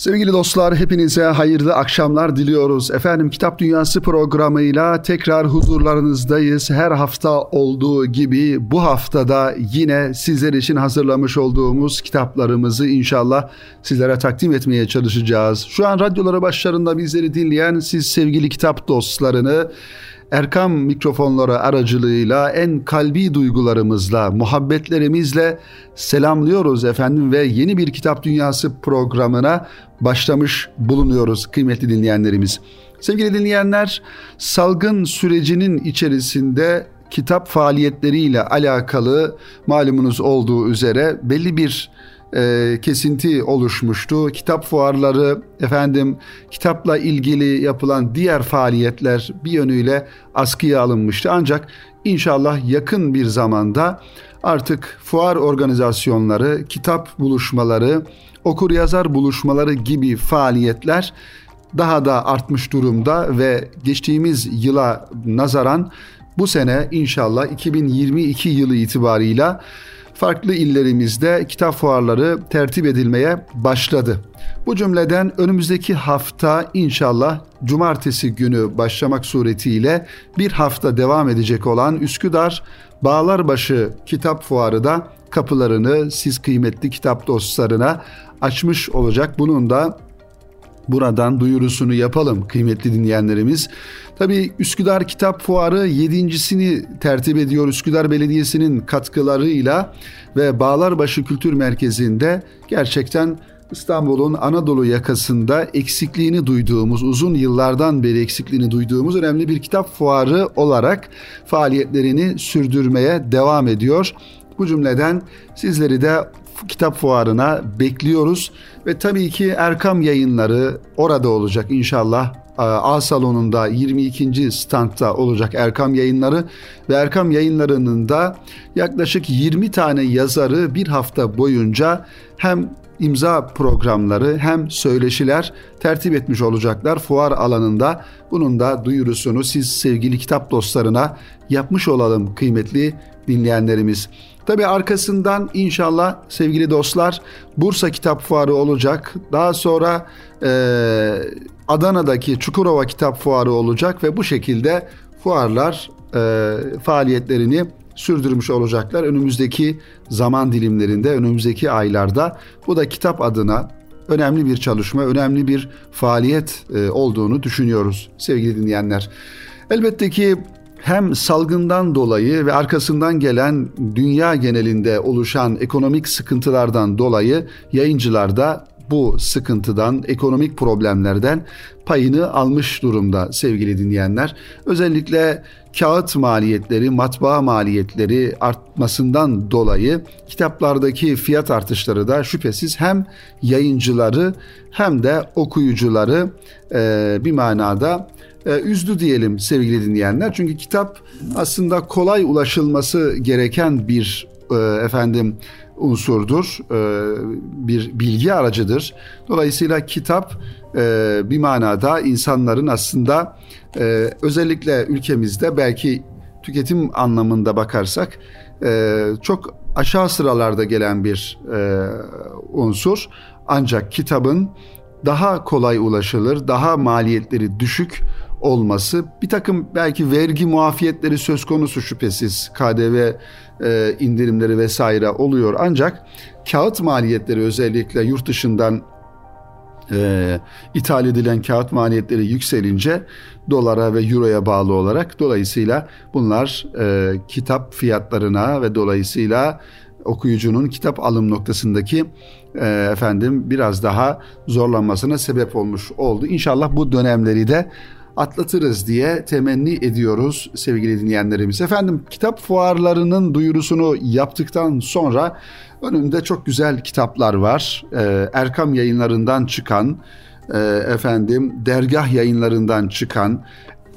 Sevgili dostlar hepinize hayırlı akşamlar diliyoruz. Efendim Kitap Dünyası programıyla tekrar huzurlarınızdayız. Her hafta olduğu gibi bu haftada yine sizler için hazırlamış olduğumuz kitaplarımızı inşallah sizlere takdim etmeye çalışacağız. Şu an radyolara başlarında bizleri dinleyen siz sevgili kitap dostlarını Erkam mikrofonları aracılığıyla en kalbi duygularımızla, muhabbetlerimizle selamlıyoruz efendim ve yeni bir Kitap Dünyası programına başlamış bulunuyoruz kıymetli dinleyenlerimiz. Sevgili dinleyenler, salgın sürecinin içerisinde kitap faaliyetleriyle alakalı malumunuz olduğu üzere belli bir e, kesinti oluşmuştu. Kitap fuarları, efendim kitapla ilgili yapılan diğer faaliyetler bir yönüyle askıya alınmıştı. Ancak inşallah yakın bir zamanda artık fuar organizasyonları, kitap buluşmaları, okur yazar buluşmaları gibi faaliyetler daha da artmış durumda ve geçtiğimiz yıla nazaran bu sene inşallah 2022 yılı itibarıyla farklı illerimizde kitap fuarları tertip edilmeye başladı. Bu cümleden önümüzdeki hafta inşallah cumartesi günü başlamak suretiyle bir hafta devam edecek olan Üsküdar Bağlarbaşı Kitap Fuarı da kapılarını siz kıymetli kitap dostlarına açmış olacak. Bunun da buradan duyurusunu yapalım kıymetli dinleyenlerimiz. Tabi Üsküdar Kitap Fuarı yedincisini tertip ediyor Üsküdar Belediyesi'nin katkılarıyla ve Bağlarbaşı Kültür Merkezi'nde gerçekten İstanbul'un Anadolu yakasında eksikliğini duyduğumuz, uzun yıllardan beri eksikliğini duyduğumuz önemli bir kitap fuarı olarak faaliyetlerini sürdürmeye devam ediyor. Bu cümleden sizleri de kitap fuarına bekliyoruz ve tabii ki Erkam yayınları orada olacak inşallah. A salonunda 22. standta olacak Erkam yayınları ve Erkam yayınlarının da yaklaşık 20 tane yazarı bir hafta boyunca hem imza programları hem söyleşiler tertip etmiş olacaklar fuar alanında. Bunun da duyurusunu siz sevgili kitap dostlarına yapmış olalım kıymetli dinleyenlerimiz. Tabi arkasından inşallah sevgili dostlar Bursa Kitap Fuarı olacak. Daha sonra e, Adana'daki Çukurova Kitap Fuarı olacak ve bu şekilde fuarlar e, faaliyetlerini sürdürmüş olacaklar. Önümüzdeki zaman dilimlerinde, önümüzdeki aylarda bu da kitap adına önemli bir çalışma, önemli bir faaliyet olduğunu düşünüyoruz sevgili dinleyenler. Elbette ki hem salgından dolayı ve arkasından gelen dünya genelinde oluşan ekonomik sıkıntılardan dolayı yayıncılar da bu sıkıntıdan, ekonomik problemlerden payını almış durumda sevgili dinleyenler. Özellikle kağıt maliyetleri, matbaa maliyetleri artmasından dolayı kitaplardaki fiyat artışları da şüphesiz hem yayıncıları hem de okuyucuları e, bir manada e, üzdü diyelim sevgili dinleyenler. Çünkü kitap aslında kolay ulaşılması gereken bir e, efendim unsurdur, e, bir bilgi aracıdır. Dolayısıyla kitap e, bir manada insanların aslında e, özellikle ülkemizde belki tüketim anlamında bakarsak çok aşağı sıralarda gelen bir unsur. Ancak kitabın daha kolay ulaşılır, daha maliyetleri düşük olması bir takım belki vergi muafiyetleri söz konusu şüphesiz KDV e, indirimleri vesaire oluyor ancak kağıt maliyetleri özellikle yurt dışından e, ithal edilen kağıt maliyetleri yükselince dolara ve euroya bağlı olarak dolayısıyla bunlar e, kitap fiyatlarına ve dolayısıyla okuyucunun kitap alım noktasındaki e, efendim biraz daha zorlanmasına sebep olmuş oldu. İnşallah bu dönemleri de atlatırız diye temenni ediyoruz sevgili dinleyenlerimiz. Efendim kitap fuarlarının duyurusunu yaptıktan sonra önümde çok güzel kitaplar var. Ee, Erkam yayınlarından çıkan, e, efendim dergah yayınlarından çıkan,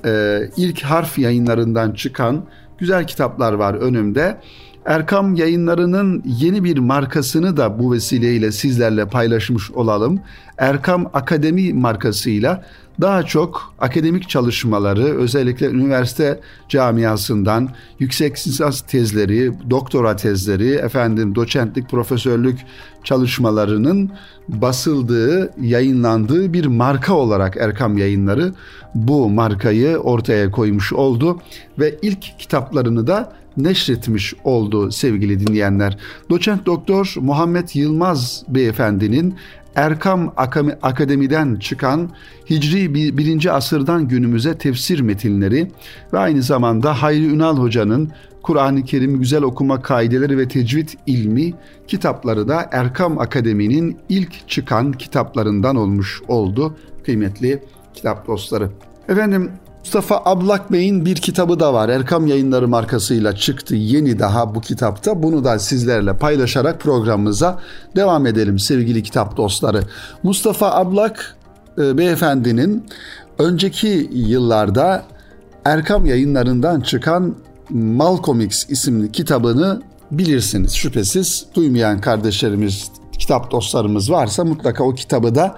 e, ilk harf yayınlarından çıkan güzel kitaplar var önümde. Erkam yayınlarının yeni bir markasını da bu vesileyle sizlerle paylaşmış olalım. Erkam Akademi markasıyla daha çok akademik çalışmaları özellikle üniversite camiasından yüksek lisans tezleri, doktora tezleri, efendim doçentlik, profesörlük çalışmalarının basıldığı, yayınlandığı bir marka olarak Erkam Yayınları bu markayı ortaya koymuş oldu ve ilk kitaplarını da neşretmiş oldu sevgili dinleyenler. Doçent Doktor Muhammed Yılmaz beyefendinin Erkam Akademi'den çıkan Hicri 1. asırdan günümüze tefsir metinleri ve aynı zamanda Hayri Ünal Hoca'nın Kur'an-ı Kerim Güzel Okuma Kaideleri ve Tecvid ilmi kitapları da Erkam Akademi'nin ilk çıkan kitaplarından olmuş oldu kıymetli kitap dostları. Efendim Mustafa Ablak Bey'in bir kitabı da var. Erkam Yayınları markasıyla çıktı yeni daha bu kitapta. Bunu da sizlerle paylaşarak programımıza devam edelim sevgili kitap dostları. Mustafa Ablak e, beyefendinin önceki yıllarda Erkam Yayınlarından çıkan Malcolm X isimli kitabını bilirsiniz şüphesiz. Duymayan kardeşlerimiz, kitap dostlarımız varsa mutlaka o kitabı da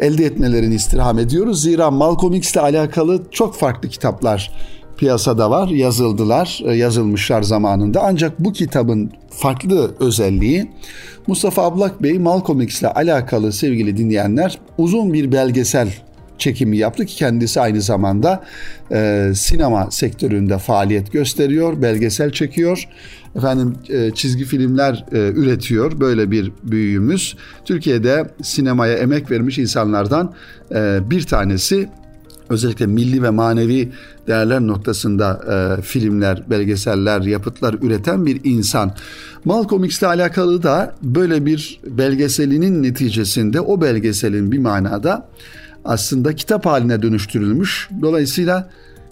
elde etmelerini istirham ediyoruz. Zira Malcolm X ile alakalı çok farklı kitaplar piyasada var, yazıldılar, e, yazılmışlar zamanında. Ancak bu kitabın farklı özelliği Mustafa Ablak Bey Malcolm X ile alakalı sevgili dinleyenler uzun bir belgesel çekimi yaptı ki kendisi aynı zamanda e, sinema sektöründe faaliyet gösteriyor, belgesel çekiyor efendim e, çizgi filmler e, üretiyor böyle bir büyüğümüz. Türkiye'de sinemaya emek vermiş insanlardan e, bir tanesi özellikle milli ve manevi değerler noktasında e, filmler, belgeseller, yapıtlar üreten bir insan. Malcolm X ile alakalı da böyle bir belgeselinin neticesinde o belgeselin bir manada aslında kitap haline dönüştürülmüş. Dolayısıyla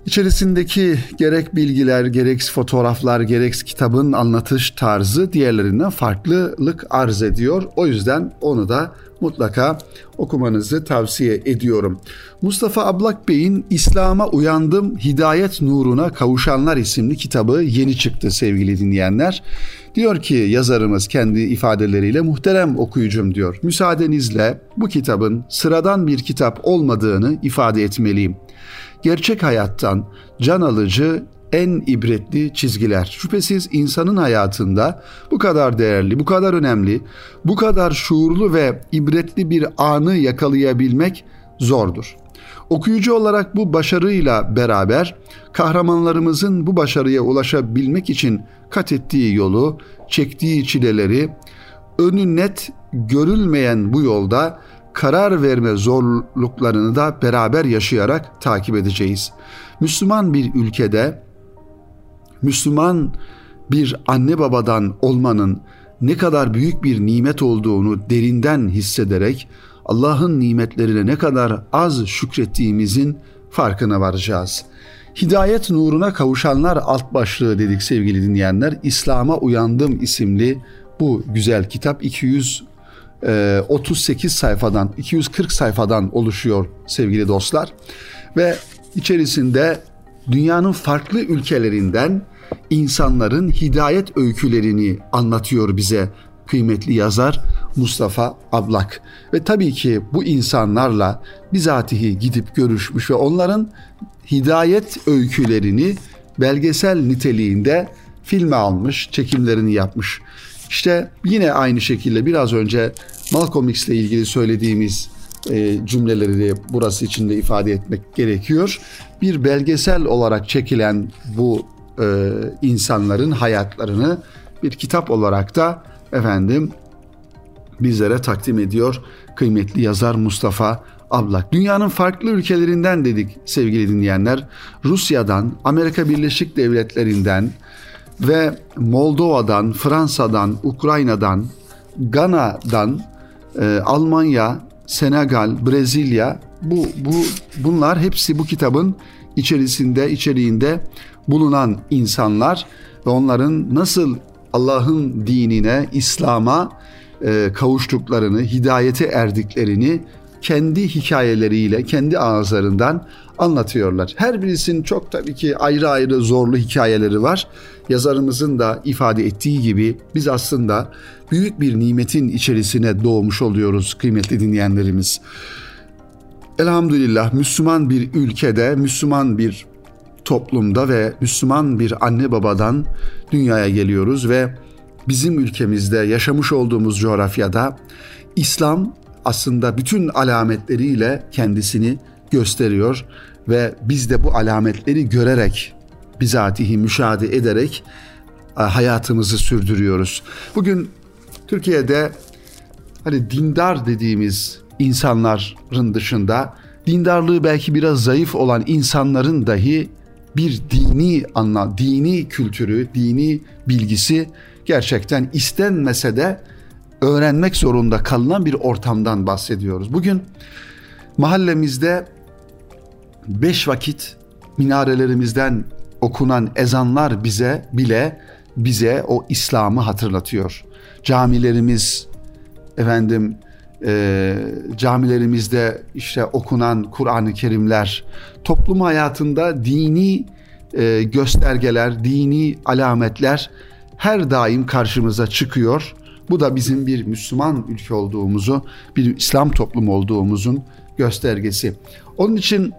İçerisindeki gerek bilgiler, gerek fotoğraflar, gerek kitabın anlatış tarzı diğerlerinden farklılık arz ediyor. O yüzden onu da mutlaka okumanızı tavsiye ediyorum. Mustafa Ablak Bey'in İslam'a uyandım, hidayet nuruna kavuşanlar isimli kitabı yeni çıktı sevgili dinleyenler. Diyor ki yazarımız kendi ifadeleriyle muhterem okuyucum diyor. Müsaadenizle bu kitabın sıradan bir kitap olmadığını ifade etmeliyim gerçek hayattan can alıcı en ibretli çizgiler. Şüphesiz insanın hayatında bu kadar değerli, bu kadar önemli, bu kadar şuurlu ve ibretli bir anı yakalayabilmek zordur. Okuyucu olarak bu başarıyla beraber kahramanlarımızın bu başarıya ulaşabilmek için kat ettiği yolu, çektiği çileleri, önü net görülmeyen bu yolda karar verme zorluklarını da beraber yaşayarak takip edeceğiz. Müslüman bir ülkede Müslüman bir anne babadan olmanın ne kadar büyük bir nimet olduğunu derinden hissederek Allah'ın nimetlerine ne kadar az şükrettiğimizin farkına varacağız. Hidayet nuruna kavuşanlar alt başlığı dedik sevgili dinleyenler. İslam'a uyandım isimli bu güzel kitap 200 38 ee, sayfadan 240 sayfadan oluşuyor sevgili dostlar ve içerisinde dünyanın farklı ülkelerinden insanların hidayet öykülerini anlatıyor bize kıymetli yazar Mustafa Ablak. Ve tabii ki bu insanlarla bizatihi gidip görüşmüş ve onların hidayet öykülerini belgesel niteliğinde filme almış, çekimlerini yapmış. İşte yine aynı şekilde biraz önce Malcolm X ile ilgili söylediğimiz e, cümleleri de burası içinde ifade etmek gerekiyor. Bir belgesel olarak çekilen bu e, insanların hayatlarını bir kitap olarak da efendim bizlere takdim ediyor kıymetli yazar Mustafa Ablak. Dünyanın farklı ülkelerinden dedik sevgili dinleyenler. Rusya'dan, Amerika Birleşik Devletleri'nden, ve Moldova'dan, Fransa'dan, Ukrayna'dan, Gana'dan, e, Almanya, Senegal, Brezilya bu bu bunlar hepsi bu kitabın içerisinde içeriğinde bulunan insanlar ve onların nasıl Allah'ın dinine, İslam'a e, kavuştuklarını, hidayete erdiklerini kendi hikayeleriyle, kendi ağızlarından anlatıyorlar. Her birisinin çok tabii ki ayrı ayrı zorlu hikayeleri var. Yazarımızın da ifade ettiği gibi biz aslında büyük bir nimetin içerisine doğmuş oluyoruz kıymetli dinleyenlerimiz. Elhamdülillah Müslüman bir ülkede, Müslüman bir toplumda ve Müslüman bir anne babadan dünyaya geliyoruz ve bizim ülkemizde yaşamış olduğumuz coğrafyada İslam aslında bütün alametleriyle kendisini gösteriyor ve biz de bu alametleri görerek bizatihi müşahede ederek e, hayatımızı sürdürüyoruz. Bugün Türkiye'de hani dindar dediğimiz insanların dışında dindarlığı belki biraz zayıf olan insanların dahi bir dini anla, dini kültürü, dini bilgisi gerçekten istenmese de öğrenmek zorunda kalınan bir ortamdan bahsediyoruz. Bugün mahallemizde beş vakit minarelerimizden okunan ezanlar bize bile bize o İslam'ı hatırlatıyor. Camilerimiz efendim e, camilerimizde işte okunan Kur'an-ı Kerimler toplum hayatında dini e, göstergeler, dini alametler her daim karşımıza çıkıyor. Bu da bizim bir Müslüman ülke olduğumuzu, bir İslam toplumu olduğumuzun göstergesi. Onun için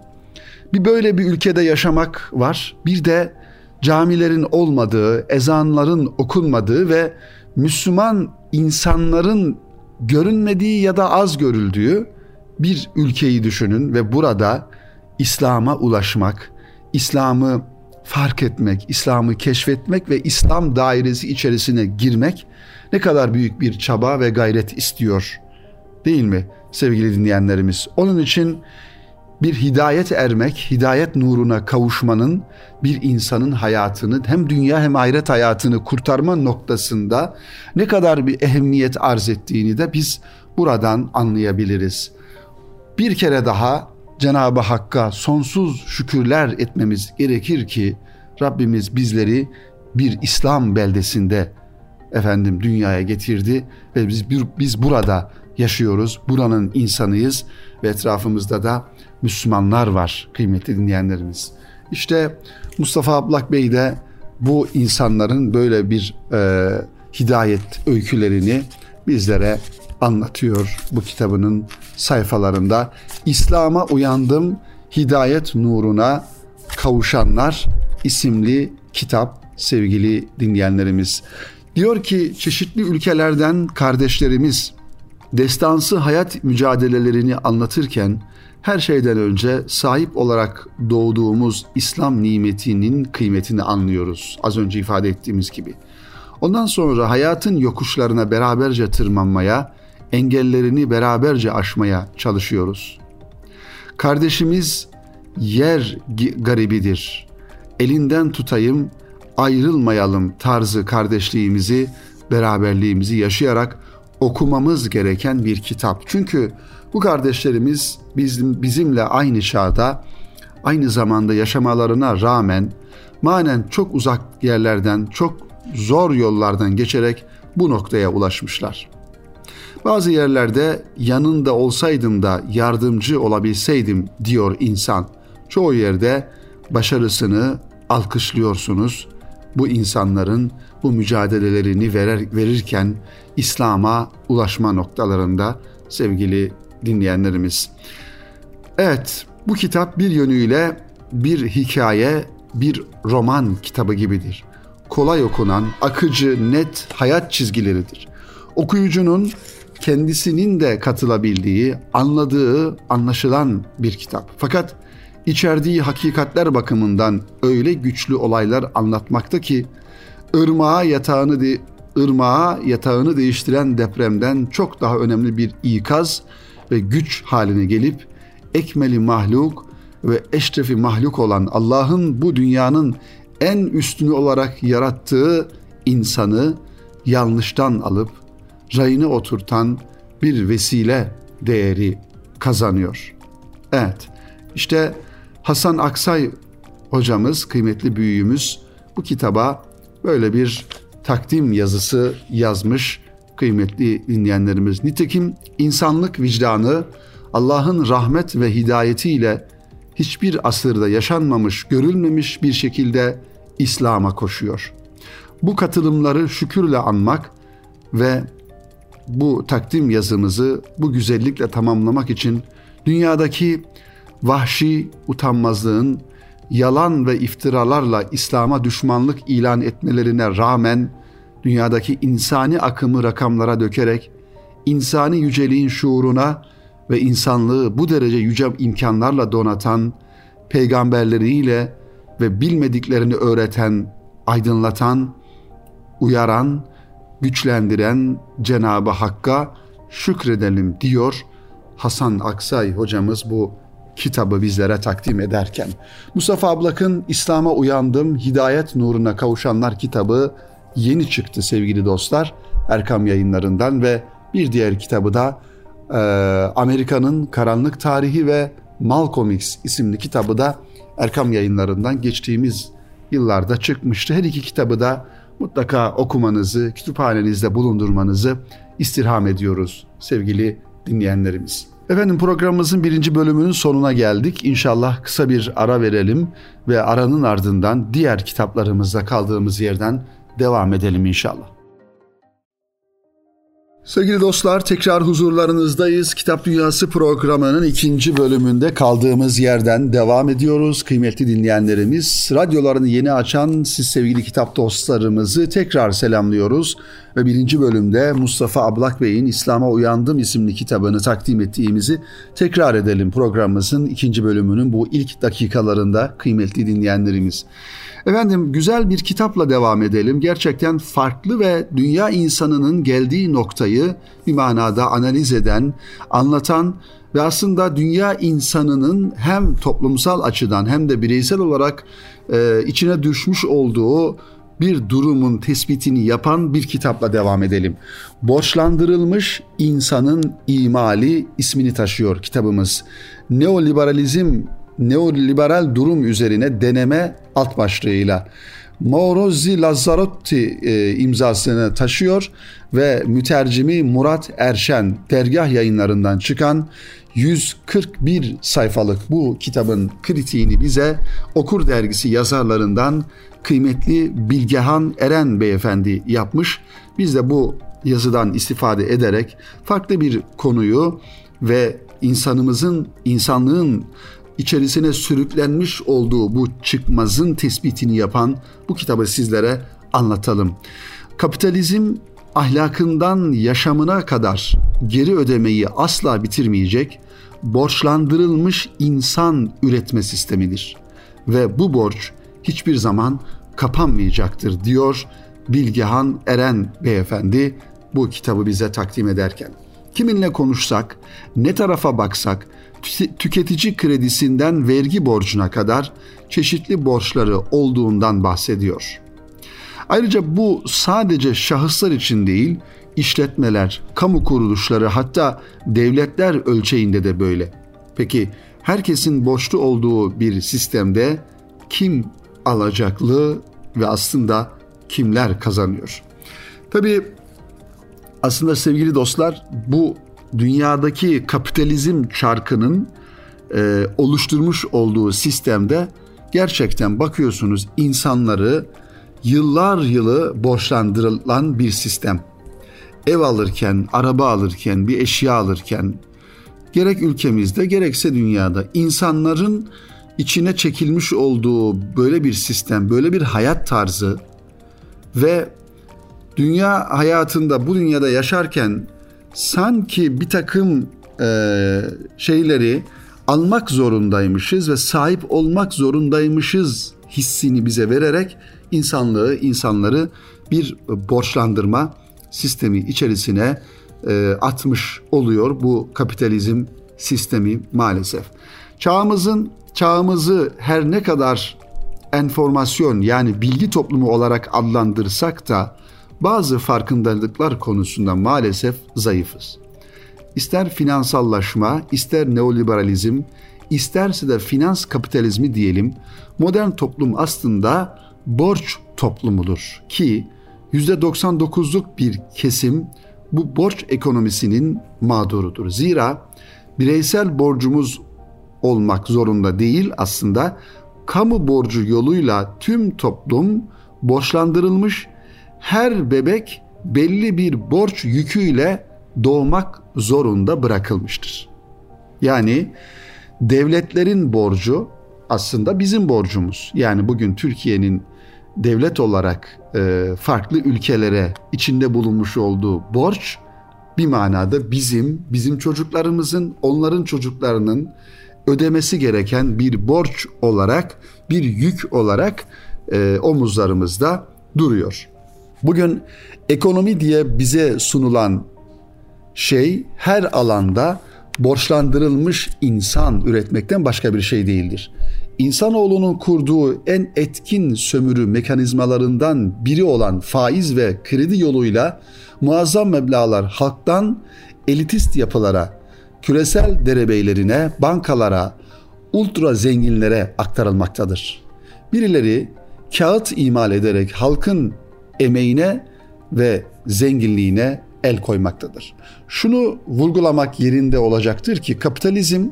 bir böyle bir ülkede yaşamak var. Bir de camilerin olmadığı, ezanların okunmadığı ve Müslüman insanların görünmediği ya da az görüldüğü bir ülkeyi düşünün ve burada İslam'a ulaşmak, İslam'ı fark etmek, İslam'ı keşfetmek ve İslam dairesi içerisine girmek ne kadar büyük bir çaba ve gayret istiyor. Değil mi sevgili dinleyenlerimiz? Onun için bir hidayet ermek, hidayet nuruna kavuşmanın bir insanın hayatını hem dünya hem ahiret hayatını kurtarma noktasında ne kadar bir ehemmiyet arz ettiğini de biz buradan anlayabiliriz. Bir kere daha Cenab-ı Hakk'a sonsuz şükürler etmemiz gerekir ki Rabbimiz bizleri bir İslam beldesinde efendim dünyaya getirdi ve biz biz burada yaşıyoruz. Buranın insanıyız ve etrafımızda da Müslümanlar var kıymetli dinleyenlerimiz. İşte Mustafa Ablak Bey de bu insanların böyle bir e, hidayet öykülerini bizlere anlatıyor bu kitabının sayfalarında. İslam'a uyandım, hidayet nuruna kavuşanlar isimli kitap sevgili dinleyenlerimiz. Diyor ki çeşitli ülkelerden kardeşlerimiz destansı hayat mücadelelerini anlatırken her şeyden önce sahip olarak doğduğumuz İslam nimetinin kıymetini anlıyoruz. Az önce ifade ettiğimiz gibi. Ondan sonra hayatın yokuşlarına beraberce tırmanmaya, engellerini beraberce aşmaya çalışıyoruz. Kardeşimiz yer garibidir. Elinden tutayım, ayrılmayalım tarzı kardeşliğimizi, beraberliğimizi yaşayarak okumamız gereken bir kitap. Çünkü bu kardeşlerimiz bizim bizimle aynı çağda, aynı zamanda yaşamalarına rağmen manen çok uzak yerlerden, çok zor yollardan geçerek bu noktaya ulaşmışlar. Bazı yerlerde yanında olsaydım da yardımcı olabilseydim diyor insan. Çoğu yerde başarısını alkışlıyorsunuz. Bu insanların bu mücadelelerini verer, verirken İslam'a ulaşma noktalarında sevgili dinleyenlerimiz. Evet, bu kitap bir yönüyle bir hikaye, bir roman kitabı gibidir. Kolay okunan, akıcı, net hayat çizgileridir. Okuyucunun kendisinin de katılabildiği, anladığı, anlaşılan bir kitap. Fakat içerdiği hakikatler bakımından öyle güçlü olaylar anlatmakta ki ırmağa yatağını de, ırmağa yatağını değiştiren depremden çok daha önemli bir ikaz ve güç haline gelip ekmeli mahluk ve eşrefi mahluk olan Allah'ın bu dünyanın en üstünü olarak yarattığı insanı yanlıştan alıp rayını oturtan bir vesile değeri kazanıyor. Evet, işte Hasan Aksay hocamız, kıymetli büyüğümüz bu kitaba böyle bir takdim yazısı yazmış kıymetli dinleyenlerimiz. Nitekim insanlık vicdanı Allah'ın rahmet ve hidayetiyle hiçbir asırda yaşanmamış, görülmemiş bir şekilde İslam'a koşuyor. Bu katılımları şükürle anmak ve bu takdim yazımızı bu güzellikle tamamlamak için dünyadaki vahşi utanmazlığın yalan ve iftiralarla İslam'a düşmanlık ilan etmelerine rağmen dünyadaki insani akımı rakamlara dökerek insani yüceliğin şuuruna ve insanlığı bu derece yüce imkanlarla donatan, peygamberleriyle ve bilmediklerini öğreten, aydınlatan, uyaran, güçlendiren Cenabı Hakk'a şükredelim diyor Hasan Aksay hocamız bu kitabı bizlere takdim ederken. Mustafa Ablak'ın İslam'a uyandım, hidayet nuruna kavuşanlar kitabı yeni çıktı sevgili dostlar. Erkam yayınlarından ve bir diğer kitabı da e, Amerika'nın Karanlık Tarihi ve Malcolm X isimli kitabı da Erkam yayınlarından geçtiğimiz yıllarda çıkmıştı. Her iki kitabı da mutlaka okumanızı, kütüphanenizde bulundurmanızı istirham ediyoruz sevgili dinleyenlerimiz. Efendim programımızın birinci bölümünün sonuna geldik. İnşallah kısa bir ara verelim ve aranın ardından diğer kitaplarımızda kaldığımız yerden devam edelim inşallah. Sevgili dostlar tekrar huzurlarınızdayız. Kitap Dünyası programının ikinci bölümünde kaldığımız yerden devam ediyoruz. Kıymetli dinleyenlerimiz, radyolarını yeni açan siz sevgili kitap dostlarımızı tekrar selamlıyoruz. Ve birinci bölümde Mustafa Ablak Bey'in İslam'a Uyandım isimli kitabını takdim ettiğimizi tekrar edelim programımızın ikinci bölümünün bu ilk dakikalarında kıymetli dinleyenlerimiz. Efendim güzel bir kitapla devam edelim. Gerçekten farklı ve dünya insanının geldiği noktayı bir manada analiz eden, anlatan ve aslında dünya insanının hem toplumsal açıdan hem de bireysel olarak e, içine düşmüş olduğu bir durumun tespitini yapan bir kitapla devam edelim. Borçlandırılmış insanın imali ismini taşıyor kitabımız. Neoliberalizm neoliberal durum üzerine deneme alt başlığıyla Maurozzi Lazzarotti e, imzasını taşıyor ve mütercimi Murat Erşen dergah yayınlarından çıkan 141 sayfalık bu kitabın kritiğini bize Okur Dergisi yazarlarından kıymetli Bilgehan Eren beyefendi yapmış. Biz de bu yazıdan istifade ederek farklı bir konuyu ve insanımızın, insanlığın içerisine sürüklenmiş olduğu bu çıkmazın tespitini yapan bu kitabı sizlere anlatalım. Kapitalizm ahlakından yaşamına kadar geri ödemeyi asla bitirmeyecek borçlandırılmış insan üretme sistemidir ve bu borç hiçbir zaman kapanmayacaktır diyor Bilgehan Eren beyefendi bu kitabı bize takdim ederken. Kiminle konuşsak, ne tarafa baksak tüketici kredisinden vergi borcuna kadar çeşitli borçları olduğundan bahsediyor. Ayrıca bu sadece şahıslar için değil, işletmeler, kamu kuruluşları hatta devletler ölçeğinde de böyle. Peki herkesin borçlu olduğu bir sistemde kim alacaklı ve aslında kimler kazanıyor? Tabii aslında sevgili dostlar bu dünyadaki kapitalizm çarkının e, oluşturmuş olduğu sistemde gerçekten bakıyorsunuz insanları yıllar yılı borçlandırılan bir sistem. Ev alırken, araba alırken, bir eşya alırken gerek ülkemizde gerekse dünyada insanların içine çekilmiş olduğu böyle bir sistem, böyle bir hayat tarzı ve dünya hayatında bu dünyada yaşarken sanki bir takım e, şeyleri almak zorundaymışız ve sahip olmak zorundaymışız hissini bize vererek insanlığı, insanları bir borçlandırma sistemi içerisine e, atmış oluyor bu kapitalizm sistemi maalesef. Çağımızın çağımızı her ne kadar enformasyon yani bilgi toplumu olarak adlandırsak da bazı farkındalıklar konusunda maalesef zayıfız. İster finansallaşma, ister neoliberalizm, isterse de finans kapitalizmi diyelim, modern toplum aslında borç toplumudur ki %99'luk bir kesim bu borç ekonomisinin mağdurudur. Zira bireysel borcumuz olmak zorunda değil aslında. Kamu borcu yoluyla tüm toplum borçlandırılmış. Her bebek belli bir borç yüküyle doğmak zorunda bırakılmıştır. Yani devletlerin borcu aslında bizim borcumuz. Yani bugün Türkiye'nin devlet olarak e, farklı ülkelere içinde bulunmuş olduğu borç bir manada bizim, bizim çocuklarımızın, onların çocuklarının ödemesi gereken bir borç olarak, bir yük olarak e, omuzlarımızda duruyor. Bugün ekonomi diye bize sunulan şey her alanda borçlandırılmış insan üretmekten başka bir şey değildir. İnsanoğlunun kurduğu en etkin sömürü mekanizmalarından biri olan faiz ve kredi yoluyla muazzam meblalar halktan elitist yapılara, küresel derebeylerine, bankalara, ultra zenginlere aktarılmaktadır. Birileri kağıt imal ederek halkın emeğine ve zenginliğine el koymaktadır. Şunu vurgulamak yerinde olacaktır ki kapitalizm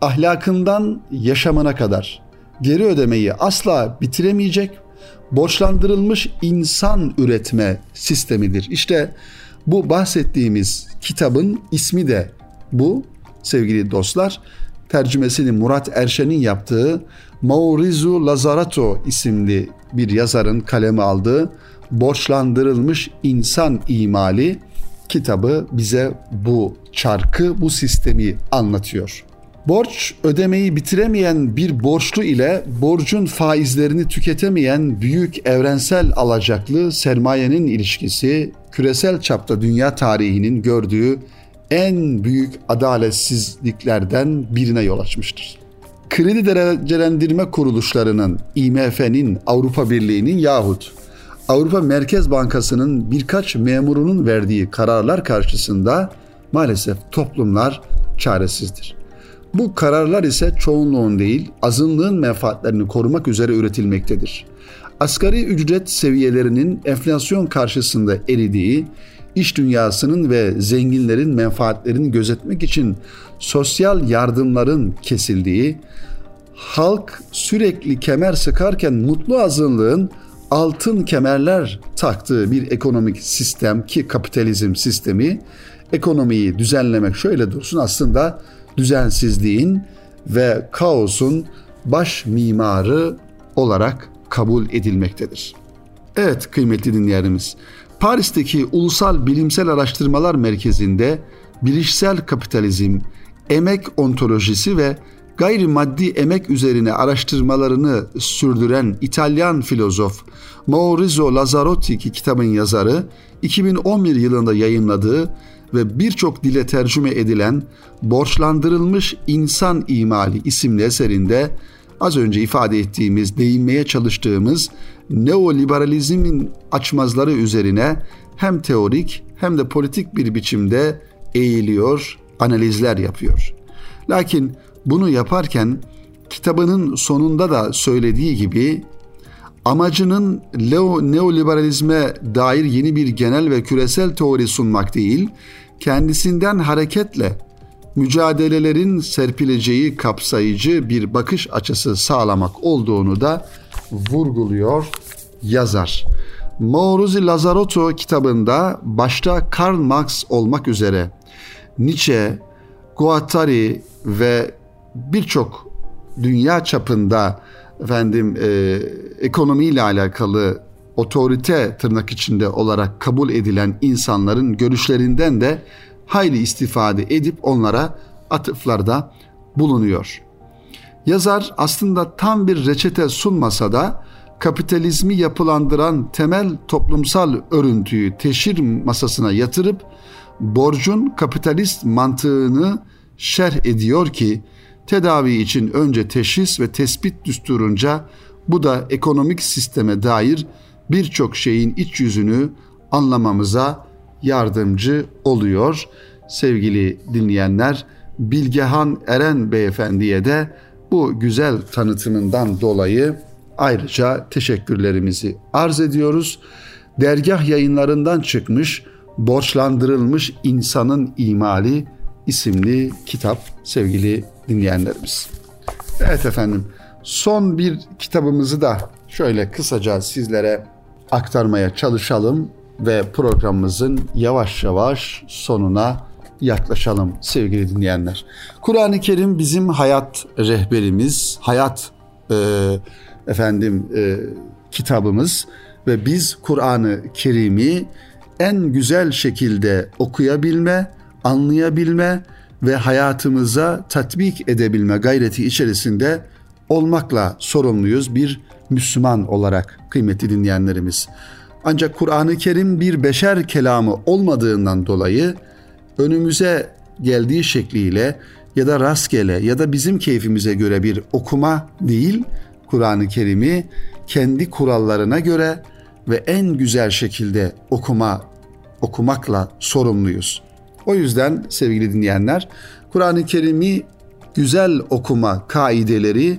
ahlakından yaşamına kadar geri ödemeyi asla bitiremeyecek borçlandırılmış insan üretme sistemidir. İşte bu bahsettiğimiz kitabın ismi de bu sevgili dostlar. Tercümesini Murat Erşen'in yaptığı Maurizu Lazarato isimli bir yazarın kaleme aldığı Borçlandırılmış İnsan İmali kitabı bize bu çarkı, bu sistemi anlatıyor. Borç ödemeyi bitiremeyen bir borçlu ile borcun faizlerini tüketemeyen büyük evrensel alacaklı sermayenin ilişkisi küresel çapta dünya tarihinin gördüğü en büyük adaletsizliklerden birine yol açmıştır. Kredi derecelendirme kuruluşlarının, IMF'nin, Avrupa Birliği'nin yahut Avrupa Merkez Bankası'nın birkaç memurunun verdiği kararlar karşısında maalesef toplumlar çaresizdir. Bu kararlar ise çoğunluğun değil, azınlığın menfaatlerini korumak üzere üretilmektedir. Asgari ücret seviyelerinin enflasyon karşısında eridiği, iş dünyasının ve zenginlerin menfaatlerini gözetmek için sosyal yardımların kesildiği, halk sürekli kemer sıkarken mutlu azınlığın altın kemerler taktığı bir ekonomik sistem ki kapitalizm sistemi ekonomiyi düzenlemek şöyle dursun aslında düzensizliğin ve kaosun baş mimarı olarak kabul edilmektedir. Evet kıymetli dinleyenlerimiz, Paris'teki Ulusal Bilimsel Araştırmalar Merkezi'nde bilişsel kapitalizm, emek ontolojisi ve gayrimaddi emek üzerine araştırmalarını sürdüren İtalyan filozof Maurizio Lazzarotti ki kitabın yazarı 2011 yılında yayınladığı ve birçok dile tercüme edilen Borçlandırılmış İnsan İmali isimli eserinde az önce ifade ettiğimiz, değinmeye çalıştığımız neoliberalizmin açmazları üzerine hem teorik hem de politik bir biçimde eğiliyor, analizler yapıyor. Lakin bunu yaparken kitabının sonunda da söylediği gibi amacının leo, neoliberalizme dair yeni bir genel ve küresel teori sunmak değil, kendisinden hareketle mücadelelerin serpileceği kapsayıcı bir bakış açısı sağlamak olduğunu da vurguluyor yazar. Maurizio Lazarotto kitabında başta Karl Marx olmak üzere Nietzsche, Guattari ve birçok dünya çapında efendim e, ekonomiyle alakalı otorite tırnak içinde olarak kabul edilen insanların görüşlerinden de hayli istifade edip onlara atıflarda bulunuyor. Yazar aslında tam bir reçete sunmasa da kapitalizmi yapılandıran temel toplumsal örüntüyü teşhir masasına yatırıp borcun kapitalist mantığını şerh ediyor ki tedavi için önce teşhis ve tespit düsturunca bu da ekonomik sisteme dair birçok şeyin iç yüzünü anlamamıza yardımcı oluyor. Sevgili dinleyenler, Bilgehan Eren Beyefendi'ye de bu güzel tanıtımından dolayı ayrıca teşekkürlerimizi arz ediyoruz. Dergah yayınlarından çıkmış Borçlandırılmış insanın imali isimli kitap sevgili dinleyenlerimiz. Evet efendim son bir kitabımızı da şöyle kısaca sizlere aktarmaya çalışalım ve programımızın yavaş yavaş sonuna yaklaşalım sevgili dinleyenler. Kur'an-ı Kerim bizim hayat rehberimiz, hayat e, efendim e, kitabımız ve biz Kur'an-ı Kerim'i en güzel şekilde okuyabilme, anlayabilme ve hayatımıza tatbik edebilme gayreti içerisinde olmakla sorumluyuz bir Müslüman olarak kıymetli dinleyenlerimiz. Ancak Kur'an-ı Kerim bir beşer kelamı olmadığından dolayı önümüze geldiği şekliyle ya da rastgele ya da bizim keyfimize göre bir okuma değil, Kur'an-ı Kerim'i kendi kurallarına göre ve en güzel şekilde okuma okumakla sorumluyuz. O yüzden sevgili dinleyenler, Kur'an-ı Kerim'i güzel okuma kaideleri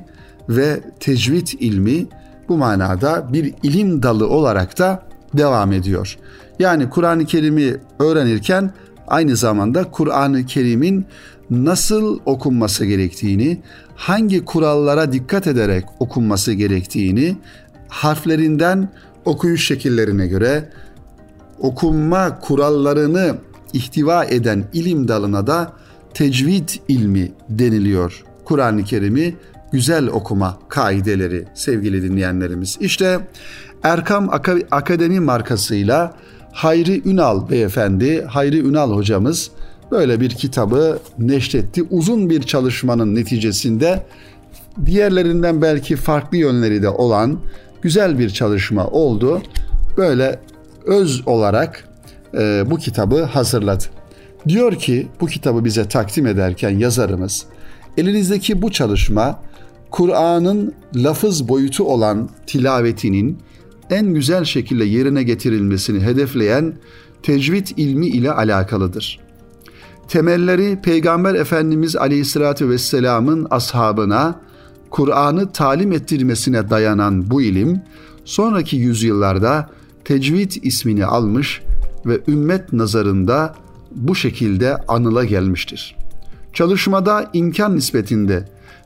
ve tecvid ilmi bu manada bir ilim dalı olarak da devam ediyor. Yani Kur'an-ı Kerim'i öğrenirken aynı zamanda Kur'an-ı Kerim'in nasıl okunması gerektiğini, hangi kurallara dikkat ederek okunması gerektiğini, harflerinden okuyuş şekillerine göre okunma kurallarını ihtiva eden ilim dalına da tecvid ilmi deniliyor. Kur'an-ı Kerim'i güzel okuma kaideleri sevgili dinleyenlerimiz. İşte Erkam Akademi markasıyla Hayri Ünal beyefendi, Hayri Ünal hocamız böyle bir kitabı neşretti. Uzun bir çalışmanın neticesinde diğerlerinden belki farklı yönleri de olan güzel bir çalışma oldu. Böyle öz olarak e, bu kitabı hazırladı. Diyor ki bu kitabı bize takdim ederken yazarımız elinizdeki bu çalışma Kur'an'ın lafız boyutu olan tilavetinin en güzel şekilde yerine getirilmesini hedefleyen tecvid ilmi ile alakalıdır. Temelleri Peygamber Efendimiz Aleyhisselatü Vesselam'ın ashabına Kur'an'ı talim ettirmesine dayanan bu ilim sonraki yüzyıllarda tecvid ismini almış ve ümmet nazarında bu şekilde anıla gelmiştir. Çalışmada imkan nispetinde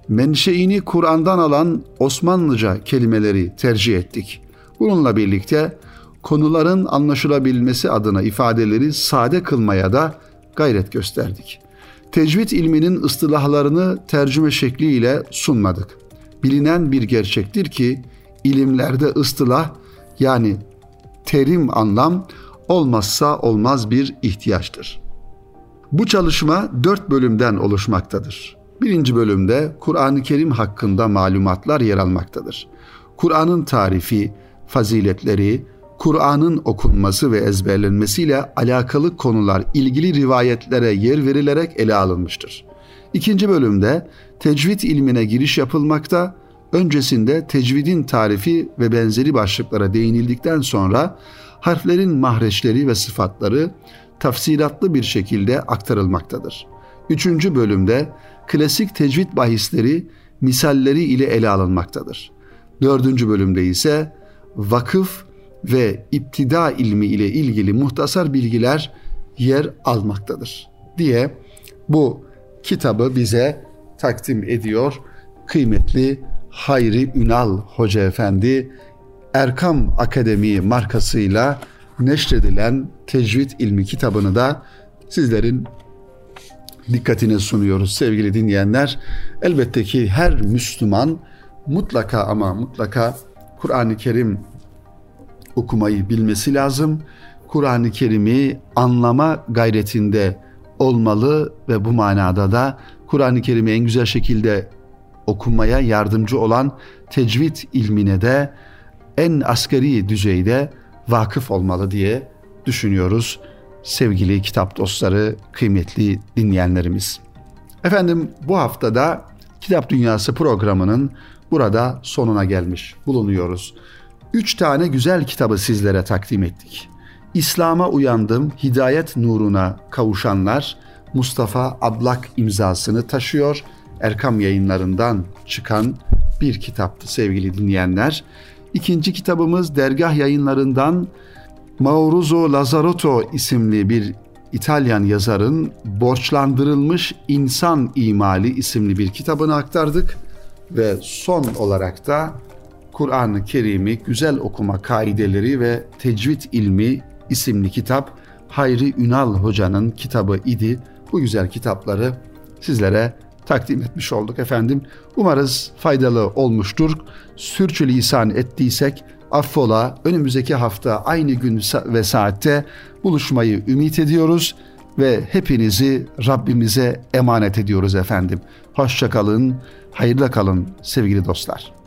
menşeini Kur'an'dan alan Osmanlıca kelimeleri tercih ettik. Bununla birlikte konuların anlaşılabilmesi adına ifadeleri sade kılmaya da gayret gösterdik. Tecvid ilminin ıstılahlarını tercüme şekliyle sunmadık. Bilinen bir gerçektir ki ilimlerde ıstılah yani terim anlam olmazsa olmaz bir ihtiyaçtır. Bu çalışma dört bölümden oluşmaktadır. Birinci bölümde Kur'an-ı Kerim hakkında malumatlar yer almaktadır. Kur'an'ın tarifi, faziletleri, Kur'an'ın okunması ve ezberlenmesiyle alakalı konular ilgili rivayetlere yer verilerek ele alınmıştır. İkinci bölümde tecvid ilmine giriş yapılmakta, öncesinde tecvidin tarifi ve benzeri başlıklara değinildikten sonra harflerin mahreçleri ve sıfatları tafsilatlı bir şekilde aktarılmaktadır. Üçüncü bölümde klasik tecvid bahisleri misalleri ile ele alınmaktadır. Dördüncü bölümde ise vakıf ve iptida ilmi ile ilgili muhtasar bilgiler yer almaktadır diye bu kitabı bize takdim ediyor kıymetli Hayri Ünal Hoca Efendi Erkam Akademi markasıyla neşredilen tecvid ilmi kitabını da sizlerin dikkatine sunuyoruz sevgili dinleyenler. Elbette ki her Müslüman mutlaka ama mutlaka Kur'an-ı Kerim okumayı bilmesi lazım. Kur'an-ı Kerim'i anlama gayretinde olmalı ve bu manada da Kur'an-ı Kerim'i en güzel şekilde okumaya yardımcı olan tecvid ilmine de en asgari düzeyde vakıf olmalı diye düşünüyoruz sevgili kitap dostları, kıymetli dinleyenlerimiz. Efendim bu haftada Kitap Dünyası programının burada sonuna gelmiş bulunuyoruz. Üç tane güzel kitabı sizlere takdim ettik. İslam'a uyandım, hidayet nuruna kavuşanlar Mustafa Ablak imzasını taşıyor. Erkam yayınlarından çıkan bir kitaptı sevgili dinleyenler. İkinci kitabımız dergah yayınlarından Mauruzo Lazarotto isimli bir İtalyan yazarın Borçlandırılmış İnsan İmali isimli bir kitabını aktardık ve son olarak da Kur'an-ı Kerim'i güzel okuma kaideleri ve tecvid ilmi isimli kitap Hayri Ünal Hoca'nın kitabı idi. Bu güzel kitapları sizlere takdim etmiş olduk efendim. Umarız faydalı olmuştur. Sürçülisan ettiysek affola. Önümüzdeki hafta aynı gün ve saatte buluşmayı ümit ediyoruz ve hepinizi Rabbimize emanet ediyoruz efendim. Hoşçakalın, hayırla kalın sevgili dostlar.